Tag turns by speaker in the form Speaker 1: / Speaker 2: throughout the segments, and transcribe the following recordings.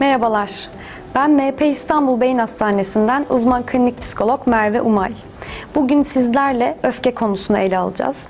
Speaker 1: Merhabalar. Ben NP İstanbul Beyin Hastanesi'nden uzman klinik psikolog Merve Umay. Bugün sizlerle öfke konusunu ele alacağız.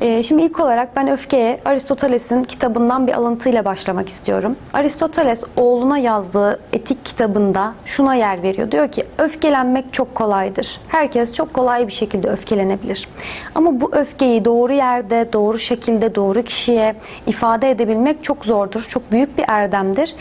Speaker 1: Ee, Şimdi ilk olarak ben öfkeye Aristoteles'in kitabından bir alıntıyla başlamak istiyorum. Aristoteles oğluna yazdığı etik kitabında şuna yer veriyor. Diyor ki öfkelenmek çok kolaydır. Herkes çok kolay bir şekilde öfkelenebilir. Ama bu öfkeyi doğru yerde, doğru şekilde, doğru kişiye ifade edebilmek çok zordur. Çok büyük bir erdemdir.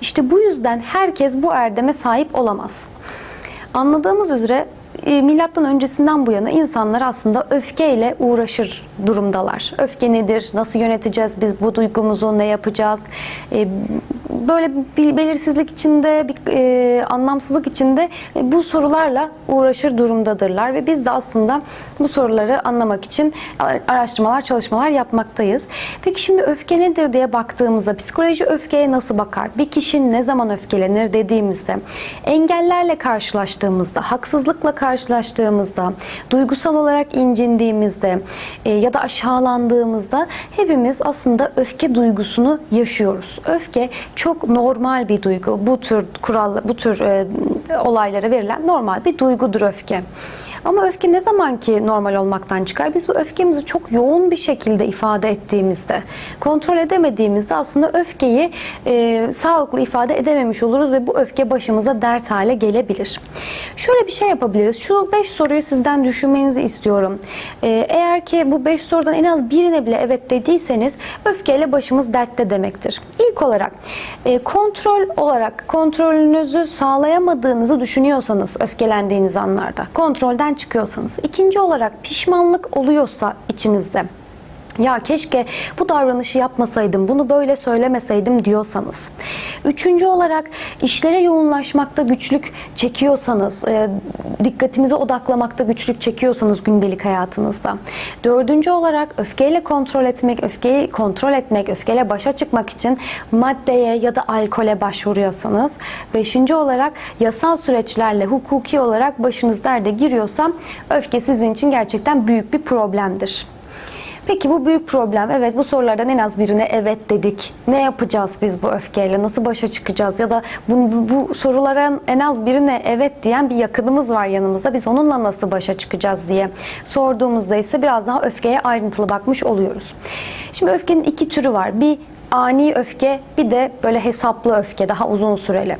Speaker 1: İşte bu yüzden herkes bu erdeme sahip olamaz. Anladığımız üzere milattan öncesinden bu yana insanlar aslında öfkeyle uğraşır durumdalar. Öfke nedir? Nasıl yöneteceğiz biz bu duygumuzu? Ne yapacağız? E, Böyle belirsizlik içinde, bir e, anlamsızlık içinde e, bu sorularla uğraşır durumdadırlar ve biz de aslında bu soruları anlamak için araştırmalar, çalışmalar yapmaktayız. Peki şimdi öfke nedir diye baktığımızda psikoloji öfkeye nasıl bakar? Bir kişi ne zaman öfkelenir dediğimizde engellerle karşılaştığımızda, haksızlıkla karşılaştığımızda, duygusal olarak incindiğimizde e, ya da aşağılandığımızda hepimiz aslında öfke duygusunu yaşıyoruz. Öfke çok normal bir duygu. Bu tür kural, bu tür e, olaylara verilen normal bir duygudur öfke. Ama öfke ne zaman ki normal olmaktan çıkar? Biz bu öfkemizi çok yoğun bir şekilde ifade ettiğimizde, kontrol edemediğimizde aslında öfkeyi e, sağlıklı ifade edememiş oluruz ve bu öfke başımıza dert hale gelebilir. Şöyle bir şey yapabiliriz. Şu 5 soruyu sizden düşünmenizi istiyorum. E, eğer ki bu 5 sorudan en az birine bile evet dediyseniz öfkeyle başımız dertte demektir. İlk olarak e, kontrol olarak kontrolünüzü sağlayamadığınızı düşünüyorsanız öfkelendiğiniz anlarda kontrolden çıkıyorsanız. ikinci olarak pişmanlık oluyorsa içinizde ya keşke bu davranışı yapmasaydım, bunu böyle söylemeseydim diyorsanız. Üçüncü olarak işlere yoğunlaşmakta güçlük çekiyorsanız, e, dikkatinizi odaklamakta güçlük çekiyorsanız gündelik hayatınızda. Dördüncü olarak öfkeyle kontrol etmek, öfkeyi kontrol etmek, öfkeyle başa çıkmak için maddeye ya da alkole başvuruyorsanız. Beşinci olarak yasal süreçlerle hukuki olarak başınız derde giriyorsa öfke sizin için gerçekten büyük bir problemdir. Peki bu büyük problem. Evet bu sorulardan en az birine evet dedik. Ne yapacağız biz bu öfkeyle? Nasıl başa çıkacağız? Ya da bu, bu soruların en az birine evet diyen bir yakınımız var yanımızda. Biz onunla nasıl başa çıkacağız diye sorduğumuzda ise biraz daha öfkeye ayrıntılı bakmış oluyoruz. Şimdi öfkenin iki türü var. Bir ani öfke bir de böyle hesaplı öfke daha uzun süreli.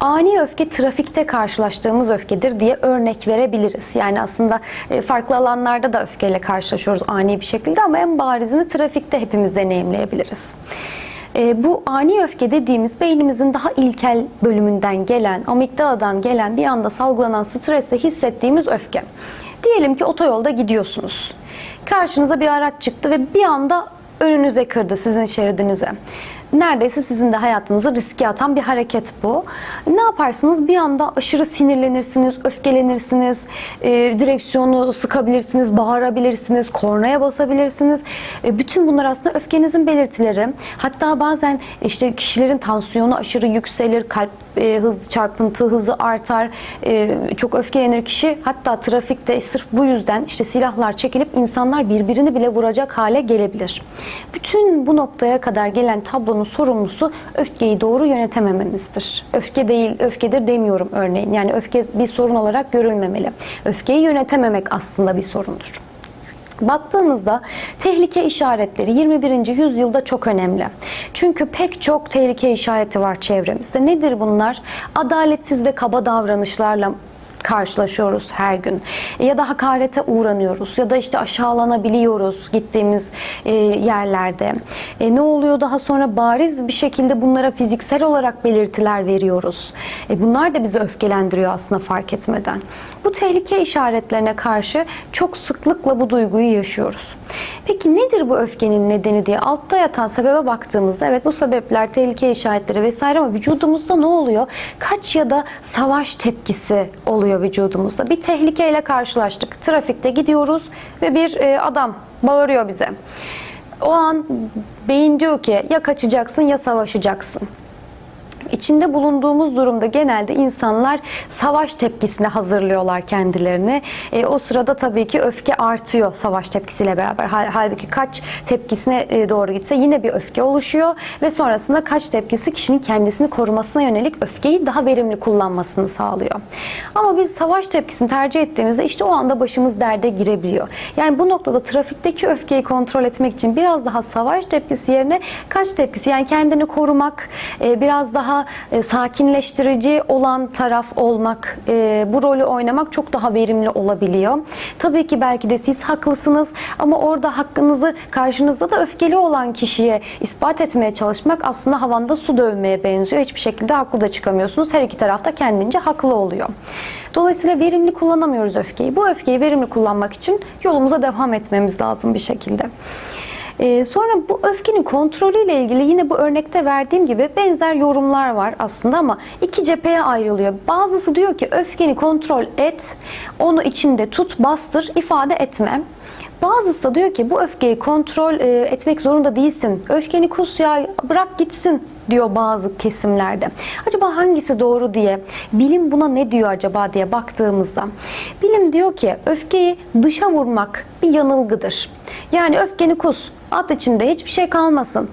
Speaker 1: Ani öfke trafikte karşılaştığımız öfkedir diye örnek verebiliriz. Yani aslında e, farklı alanlarda da öfkeyle karşılaşıyoruz ani bir şekilde ama en barizini trafikte hepimiz deneyimleyebiliriz. E, bu ani öfke dediğimiz beynimizin daha ilkel bölümünden gelen, amigdaladan gelen bir anda salgılanan stresle hissettiğimiz öfke. Diyelim ki otoyolda gidiyorsunuz. Karşınıza bir araç çıktı ve bir anda önünüze kırdı sizin şeridinize neredeyse sizin de hayatınızı riske atan bir hareket bu. Ne yaparsınız? Bir anda aşırı sinirlenirsiniz, öfkelenirsiniz, e, direksiyonu sıkabilirsiniz, bağırabilirsiniz, kornaya basabilirsiniz. E, bütün bunlar aslında öfkenizin belirtileri. Hatta bazen işte kişilerin tansiyonu aşırı yükselir, kalp e, hız çarpıntı hızı artar, e, çok öfkelenir kişi. Hatta trafikte sırf bu yüzden işte silahlar çekilip insanlar birbirini bile vuracak hale gelebilir. Bütün bu noktaya kadar gelen tablonun sorumlusu öfkeyi doğru yönetemememizdir. Öfke değil, öfkedir demiyorum örneğin. Yani öfke bir sorun olarak görülmemeli. Öfkeyi yönetememek aslında bir sorundur. Baktığımızda tehlike işaretleri 21. yüzyılda çok önemli. Çünkü pek çok tehlike işareti var çevremizde. Nedir bunlar? Adaletsiz ve kaba davranışlarla karşılaşıyoruz her gün. Ya da hakarete uğranıyoruz ya da işte aşağılanabiliyoruz gittiğimiz e, yerlerde. E, ne oluyor daha sonra bariz bir şekilde bunlara fiziksel olarak belirtiler veriyoruz. E, bunlar da bizi öfkelendiriyor aslında fark etmeden. Bu tehlike işaretlerine karşı çok sıklıkla bu duyguyu yaşıyoruz. Peki nedir bu öfkenin nedeni diye altta yatan sebebe baktığımızda evet bu sebepler tehlike işaretleri vesaire ama vücudumuzda ne oluyor? Kaç ya da savaş tepkisi oluyor oluyor vücudumuzda. Bir tehlikeyle karşılaştık. Trafikte gidiyoruz ve bir e, adam bağırıyor bize. O an beyin diyor ki ya kaçacaksın ya savaşacaksın. İçinde bulunduğumuz durumda genelde insanlar savaş tepkisine hazırlıyorlar kendilerini. E, o sırada tabii ki öfke artıyor savaş tepkisiyle beraber. Hal- Halbuki kaç tepkisine e, doğru gitse yine bir öfke oluşuyor ve sonrasında kaç tepkisi kişinin kendisini korumasına yönelik öfkeyi daha verimli kullanmasını sağlıyor. Ama biz savaş tepkisini tercih ettiğimizde işte o anda başımız derde girebiliyor. Yani bu noktada trafikteki öfkeyi kontrol etmek için biraz daha savaş tepkisi yerine kaç tepkisi yani kendini korumak, e, biraz daha e, sakinleştirici olan taraf olmak, e, bu rolü oynamak çok daha verimli olabiliyor. Tabii ki belki de siz haklısınız ama orada hakkınızı karşınızda da öfkeli olan kişiye ispat etmeye çalışmak aslında havanda su dövmeye benziyor. Hiçbir şekilde haklı da çıkamıyorsunuz. Her iki tarafta kendince haklı oluyor. Dolayısıyla verimli kullanamıyoruz öfkeyi. Bu öfkeyi verimli kullanmak için yolumuza devam etmemiz lazım bir şekilde. Ee, sonra bu öfkenin kontrolüyle ilgili yine bu örnekte verdiğim gibi benzer yorumlar var aslında ama iki cepheye ayrılıyor. Bazısı diyor ki öfkeni kontrol et, onu içinde tut, bastır, ifade etme. Bazısı da diyor ki bu öfkeyi kontrol e, etmek zorunda değilsin. Öfkeni kus ya bırak gitsin diyor bazı kesimlerde. Acaba hangisi doğru diye, bilim buna ne diyor acaba diye baktığımızda bilim diyor ki öfkeyi dışa vurmak bir yanılgıdır. Yani öfkeni kus, at içinde hiçbir şey kalmasın.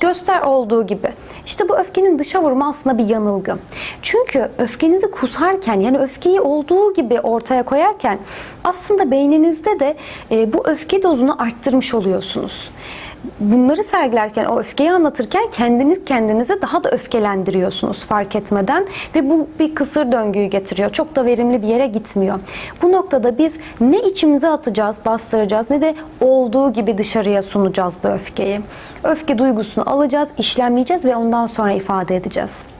Speaker 1: Göster olduğu gibi. İşte bu öfkenin dışa vurma aslında bir yanılgı. Çünkü öfkenizi kusarken yani öfkeyi olduğu gibi ortaya koyarken aslında beyninizde de e, bu öfke dozunu arttırmış oluyorsunuz bunları sergilerken, o öfkeyi anlatırken kendiniz kendinize daha da öfkelendiriyorsunuz fark etmeden ve bu bir kısır döngüyü getiriyor. Çok da verimli bir yere gitmiyor. Bu noktada biz ne içimize atacağız, bastıracağız ne de olduğu gibi dışarıya sunacağız bu öfkeyi. Öfke duygusunu alacağız, işlemleyeceğiz ve ondan sonra ifade edeceğiz.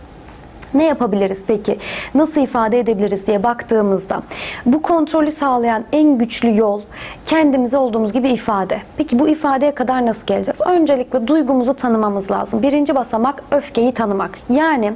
Speaker 1: Ne yapabiliriz peki? Nasıl ifade edebiliriz diye baktığımızda bu kontrolü sağlayan en güçlü yol kendimize olduğumuz gibi ifade. Peki bu ifadeye kadar nasıl geleceğiz? Öncelikle duygumuzu tanımamız lazım. Birinci basamak öfkeyi tanımak. Yani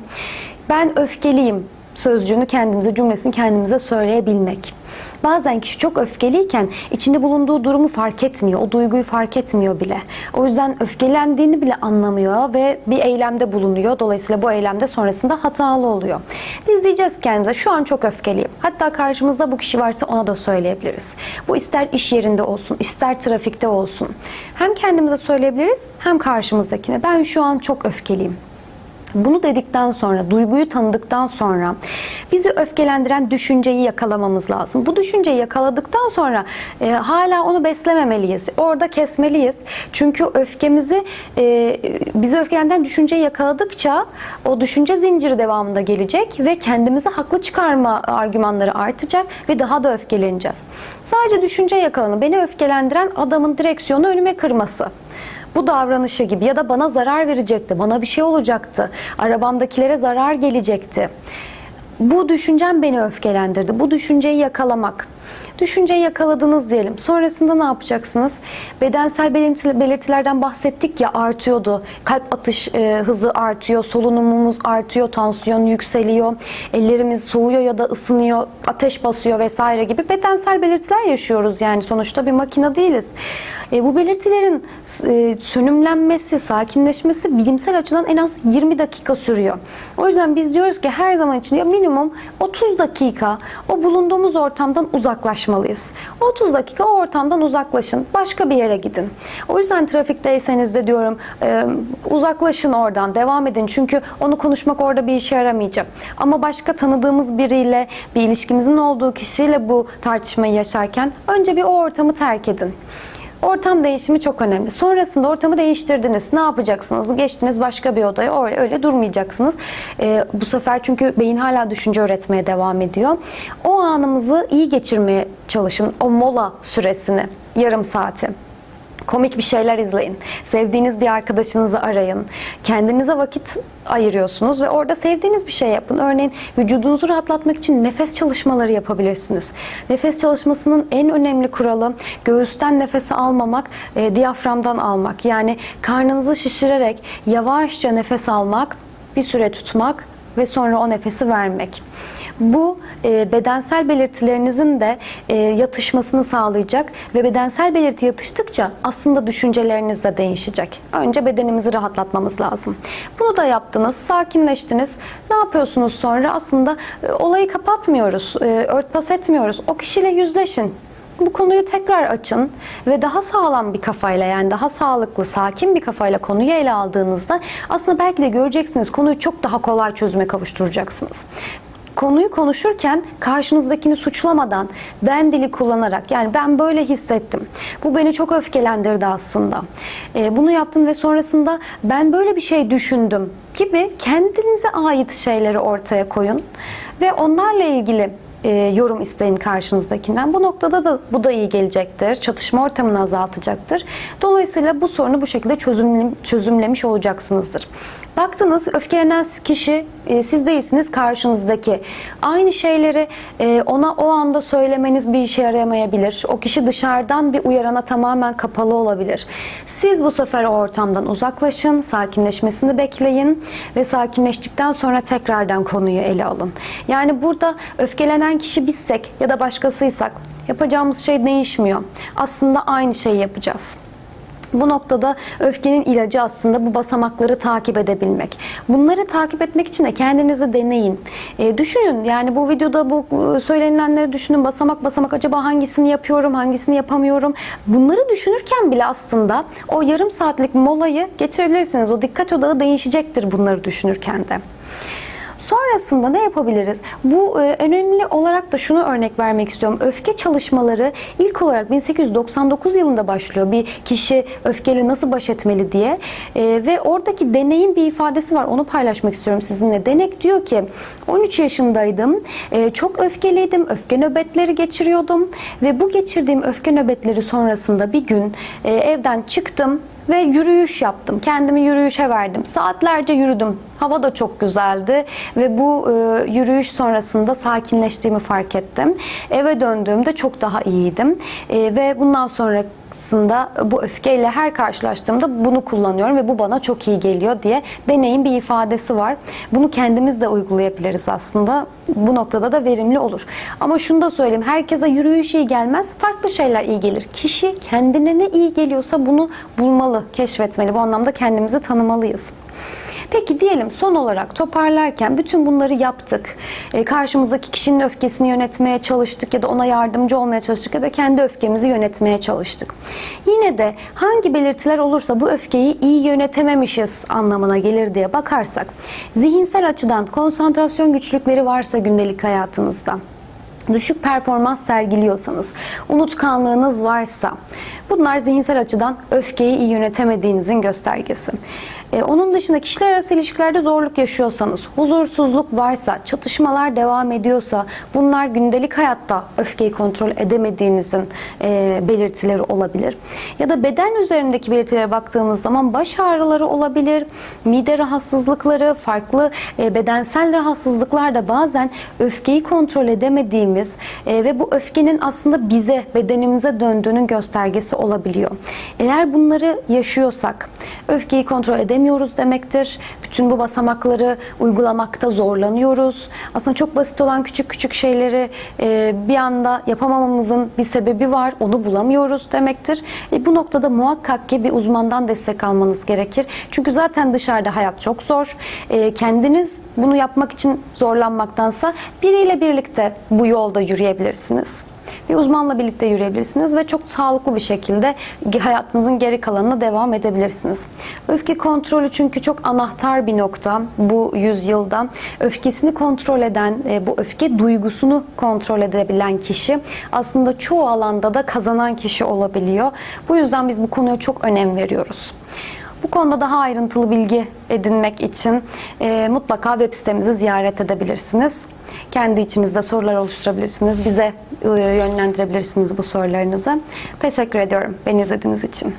Speaker 1: ben öfkeliyim sözcüğünü kendimize, cümlesini kendimize söyleyebilmek. Bazen kişi çok öfkeliyken içinde bulunduğu durumu fark etmiyor. O duyguyu fark etmiyor bile. O yüzden öfkelendiğini bile anlamıyor ve bir eylemde bulunuyor. Dolayısıyla bu eylemde sonrasında hatalı oluyor. Biz diyeceğiz kendimize şu an çok öfkeliyim. Hatta karşımızda bu kişi varsa ona da söyleyebiliriz. Bu ister iş yerinde olsun, ister trafikte olsun. Hem kendimize söyleyebiliriz hem karşımızdakine. Ben şu an çok öfkeliyim. Bunu dedikten sonra, duyguyu tanıdıktan sonra bizi öfkelendiren düşünceyi yakalamamız lazım. Bu düşünceyi yakaladıktan sonra e, hala onu beslememeliyiz. Orada kesmeliyiz. Çünkü öfkemizi, e, bizi öfkelendiren düşünceyi yakaladıkça o düşünce zinciri devamında gelecek ve kendimizi haklı çıkarma argümanları artacak ve daha da öfkeleneceğiz. Sadece düşünce yakalanı beni öfkelendiren adamın direksiyonu önüme kırması bu davranışı gibi ya da bana zarar verecekti, bana bir şey olacaktı, arabamdakilere zarar gelecekti. Bu düşüncem beni öfkelendirdi. Bu düşünceyi yakalamak. Düşünceyi yakaladınız diyelim. Sonrasında ne yapacaksınız? Bedensel belirtilerden bahsettik ya artıyordu. Kalp atış e, hızı artıyor, solunumumuz artıyor, tansiyon yükseliyor, ellerimiz soğuyor ya da ısınıyor, ateş basıyor vesaire gibi bedensel belirtiler yaşıyoruz. Yani sonuçta bir makine değiliz. E, bu belirtilerin e, sönümlenmesi, sakinleşmesi bilimsel açıdan en az 20 dakika sürüyor. O yüzden biz diyoruz ki her zaman için ya minimum 30 dakika o bulunduğumuz ortamdan uzaklaşmalıyız. 30 dakika o ortamdan uzaklaşın. Başka bir yere gidin. O yüzden trafikteyseniz de diyorum e, uzaklaşın oradan. Devam edin. Çünkü onu konuşmak orada bir işe yaramayacak. Ama başka tanıdığımız biriyle bir ilişkimizin olduğu kişiyle bu tartışmayı yaşarken önce bir o ortamı terk edin. Ortam değişimi çok önemli. Sonrasında ortamı değiştirdiniz. Ne yapacaksınız? Bu geçtiniz başka bir odaya. Öyle, öyle durmayacaksınız. Ee, bu sefer çünkü beyin hala düşünce öğretmeye devam ediyor. O anımızı iyi geçirmeye çalışın. O mola süresini, yarım saati. Komik bir şeyler izleyin. Sevdiğiniz bir arkadaşınızı arayın. Kendinize vakit ayırıyorsunuz ve orada sevdiğiniz bir şey yapın. Örneğin vücudunuzu rahatlatmak için nefes çalışmaları yapabilirsiniz. Nefes çalışmasının en önemli kuralı göğüsten nefesi almamak, e, diyaframdan almak. Yani karnınızı şişirerek yavaşça nefes almak, bir süre tutmak ve sonra o nefesi vermek. Bu e, bedensel belirtilerinizin de e, yatışmasını sağlayacak ve bedensel belirti yatıştıkça aslında düşünceleriniz de değişecek. Önce bedenimizi rahatlatmamız lazım. Bunu da yaptınız, sakinleştiniz. Ne yapıyorsunuz sonra? Aslında e, olayı kapatmıyoruz, e, örtbas etmiyoruz. O kişiyle yüzleşin. Bu konuyu tekrar açın ve daha sağlam bir kafayla yani daha sağlıklı, sakin bir kafayla konuyu ele aldığınızda aslında belki de göreceksiniz konuyu çok daha kolay çözüme kavuşturacaksınız konuyu konuşurken karşınızdakini suçlamadan ben dili kullanarak yani ben böyle hissettim. Bu beni çok öfkelendirdi aslında. Ee, bunu yaptım ve sonrasında ben böyle bir şey düşündüm gibi kendinize ait şeyleri ortaya koyun ve onlarla ilgili e, yorum isteyin karşınızdakinden. Bu noktada da bu da iyi gelecektir. Çatışma ortamını azaltacaktır. Dolayısıyla bu sorunu bu şekilde çözümle, çözümlemiş olacaksınızdır. Baktınız öfkelenen kişi e, siz değilsiniz karşınızdaki. Aynı şeyleri e, ona o anda söylemeniz bir işe yarayamayabilir. O kişi dışarıdan bir uyarana tamamen kapalı olabilir. Siz bu sefer o ortamdan uzaklaşın, sakinleşmesini bekleyin ve sakinleştikten sonra tekrardan konuyu ele alın. Yani burada öfkelenen kişi bizsek ya da başkasıysak yapacağımız şey değişmiyor. Aslında aynı şeyi yapacağız. Bu noktada öfkenin ilacı aslında bu basamakları takip edebilmek. Bunları takip etmek için de kendinizi deneyin. E, düşünün yani bu videoda bu e, söylenilenleri düşünün basamak basamak acaba hangisini yapıyorum, hangisini yapamıyorum. Bunları düşünürken bile aslında o yarım saatlik molayı geçirebilirsiniz. O dikkat odağı değişecektir bunları düşünürken de. Sonrasında ne yapabiliriz? Bu e, önemli olarak da şunu örnek vermek istiyorum. Öfke çalışmaları ilk olarak 1899 yılında başlıyor. Bir kişi öfkeyle nasıl baş etmeli diye. E, ve oradaki deneyin bir ifadesi var. Onu paylaşmak istiyorum sizinle. Denek diyor ki 13 yaşındaydım. E, çok öfkeliydim. Öfke nöbetleri geçiriyordum. Ve bu geçirdiğim öfke nöbetleri sonrasında bir gün e, evden çıktım ve yürüyüş yaptım. Kendimi yürüyüşe verdim. Saatlerce yürüdüm. Hava da çok güzeldi ve bu e, yürüyüş sonrasında sakinleştiğimi fark ettim. Eve döndüğümde çok daha iyiydim e, ve bundan sonrasında bu öfkeyle her karşılaştığımda bunu kullanıyorum ve bu bana çok iyi geliyor diye deneyin bir ifadesi var. Bunu kendimiz de uygulayabiliriz aslında. Bu noktada da verimli olur. Ama şunu da söyleyeyim. Herkese yürüyüş iyi gelmez. Farklı şeyler iyi gelir. Kişi kendine ne iyi geliyorsa bunu bulmalı, keşfetmeli. Bu anlamda kendimizi tanımalıyız. Peki diyelim son olarak toparlarken bütün bunları yaptık. E, karşımızdaki kişinin öfkesini yönetmeye çalıştık ya da ona yardımcı olmaya çalıştık ya da kendi öfkemizi yönetmeye çalıştık. Yine de hangi belirtiler olursa bu öfkeyi iyi yönetememişiz anlamına gelir diye bakarsak zihinsel açıdan konsantrasyon güçlükleri varsa gündelik hayatınızda düşük performans sergiliyorsanız, unutkanlığınız varsa bunlar zihinsel açıdan öfkeyi iyi yönetemediğinizin göstergesi. Ee, onun dışında kişiler arası ilişkilerde zorluk yaşıyorsanız, huzursuzluk varsa, çatışmalar devam ediyorsa bunlar gündelik hayatta öfkeyi kontrol edemediğinizin e, belirtileri olabilir. Ya da beden üzerindeki belirtilere baktığımız zaman baş ağrıları olabilir, mide rahatsızlıkları, farklı e, bedensel rahatsızlıklar da bazen öfkeyi kontrol edemediğimiz e, ve bu öfkenin aslında bize, bedenimize döndüğünün göstergesi olabiliyor. Eğer bunları yaşıyorsak, öfkeyi kontrol edemiyorsak, edemiyoruz demektir. Bütün bu basamakları uygulamakta zorlanıyoruz. Aslında çok basit olan küçük küçük şeyleri e, bir anda yapamamamızın bir sebebi var. Onu bulamıyoruz demektir. E, bu noktada muhakkak ki bir uzmandan destek almanız gerekir. Çünkü zaten dışarıda hayat çok zor. E, kendiniz bunu yapmak için zorlanmaktansa biriyle birlikte bu yolda yürüyebilirsiniz bir uzmanla birlikte yürüyebilirsiniz ve çok sağlıklı bir şekilde hayatınızın geri kalanına devam edebilirsiniz. Öfke kontrolü çünkü çok anahtar bir nokta bu yüzyılda. Öfkesini kontrol eden, e, bu öfke duygusunu kontrol edebilen kişi aslında çoğu alanda da kazanan kişi olabiliyor. Bu yüzden biz bu konuya çok önem veriyoruz. Bu konuda daha ayrıntılı bilgi edinmek için e, mutlaka web sitemizi ziyaret edebilirsiniz. Kendi içinizde sorular oluşturabilirsiniz. Bize e, yönlendirebilirsiniz bu sorularınızı. Teşekkür ediyorum beni izlediğiniz için.